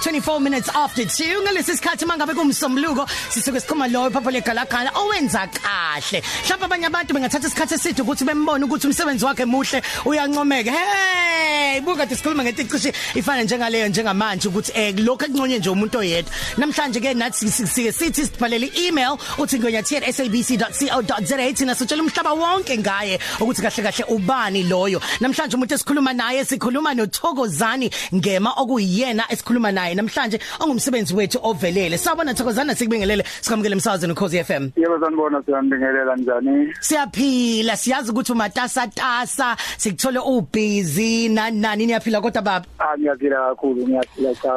24 minutes after 2 ngalesi sikhathi mangabe kumsombuluko sisuke sikhoma lo phapho legalagala owenza kahle. Mhlawumbe abanye abantu bengathatha isikhathi eside ukuthi bembone ukuthi umsebenzi wakhe muhle uyancomeka. Hey! Buka sikhuluma ngeticishe ifana njengaleyo njengamanje ukuthi eh lokho ekunconye nje umuntu oyedwa. Namhlanje ke nathi sike sithi sibhalele email uthi ngoyathi@sabc.co.za thina sitshela umhlaba wonke ngaye ukuthi kahle kahle ubani loyo. Namhlanje umuntu esikhuluma naye sikhuluma noThokozani ngema okuyiyena esikhuluma naye. Namhlanje ongumsebenzi wethu ovelele. Sawubona Thokozana sikubingelele. Sikamukele emsazweni ukhozi FM Yebo sanibona siyanibingelela njani? Siyaphila siyazi ukuthi umatasa tasa sikuthola ubusy nani nani? Niyaphila kodwa baba? Ah ngiyaphila kakhulu ngiyaphila cha.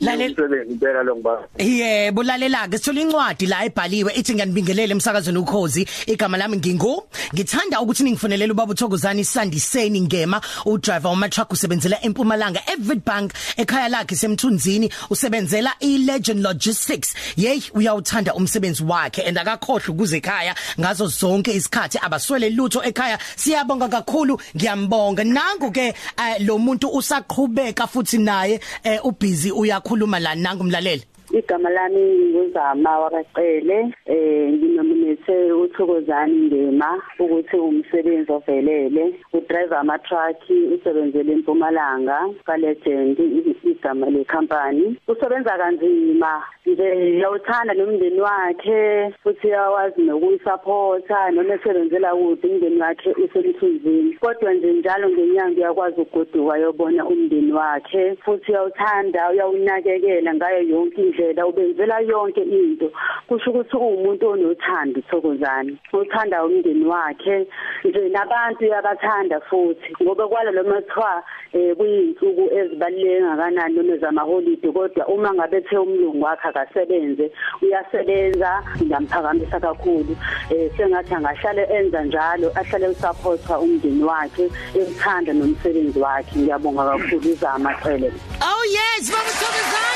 Lalela- umsebenzi impela lo ngiba Yebo lalela ke sithola incwadi la ebhaliwe ithi ngiyanibingelele emsakazweni ukhozi igama lami ngingu. Ngithanda ukuthi ningifonelele ubaba uThokozani Sandiseni ngema udriver wama truck usebenzela eMpumalanga Evidbank ekhaya lakhe semthunzini usebenzela iLegend Logistics. Yey uyawuthanda umsebenzi wakhe and akakhohle ukuze ekhaya ngazo zonke isikhathi abaswele lutho ekhaya. Siyabonga kakhulu ngiyambonga. Nangu ke eh, lo muntu usaqhubeka futhi naye eh, ubusy uyakhuluma la nangu mlaleli. Igama lami nguzama wakaqele eh nginominate uthokozani ngema ukuthi umsebenzi ovelele. Udriver ama truck usebenzele eMpumalanga ka Legend igama le company usebenza kanzima nje yawuthanda nomndeni wakhe futhi yawazi nokuyisupporta noma esebenzela kude umndeni wakhe usemthunzini. Kodwa nje njalo ngenyanga uyakwazi ukugoduka yobona umndeni wakhe futhi uyawuthanda uyawunakekela ngayo yonke indlela ubenzela yonke into. Kusho ukuthi uwumuntu onothando thokozani uthanda umndeni wakhe nje nabantu uyabathanda futhi. Ngoba kwala loma kuthiwa eh kuyinsuku ezibaluleke ngakanani noma ezamaholide kodwa uma ngabe ethe umlungu wakhe akasebenze uyasebenza ngiyamphakamisa kakhulu. Eh sengathi angahlale enza njalo ahlale usupporta umndeni wakhe ekuthanda nomsebenzi wakhe. Ngiyabonga kakhulu izama cele Oh yes, Baba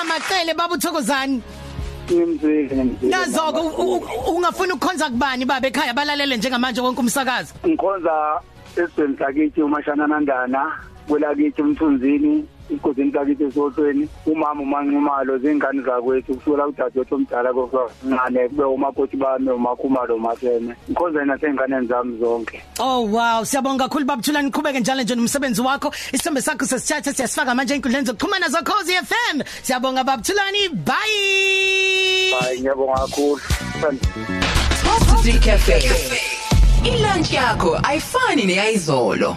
Thokozani. Umfilo uzamaqele Baba Thokozani. ngimzwile ngimzwile Nazoko u- u- ungafuna ukukhonza kubani baba ekhaya balalele njengamanje konke umsakazo. ngikhonza esizweni sakithi umashana nandana kwelakithi umthunzini igodini sakithi esotweni umama umanqumalo zingane zakwethu kusukela kudadewethu omdala kokuncane kube umakoti bami umakhumalo umasene ngikhonza nasey'nganeni zami zonke Oh wow, siyabonga kakhulu baba Thulani niqhubeke njalo nje nomsebenzi wakho. Isithombe sakho sesithatha siyasifaka manje enkundleni zokuxhumana zokhozi FM. Siyabonga baba Thulani. Bye. hayi ngiyabonga kakhulu Top 3 Cafe. Ilunch yakho ayifani neyizolo.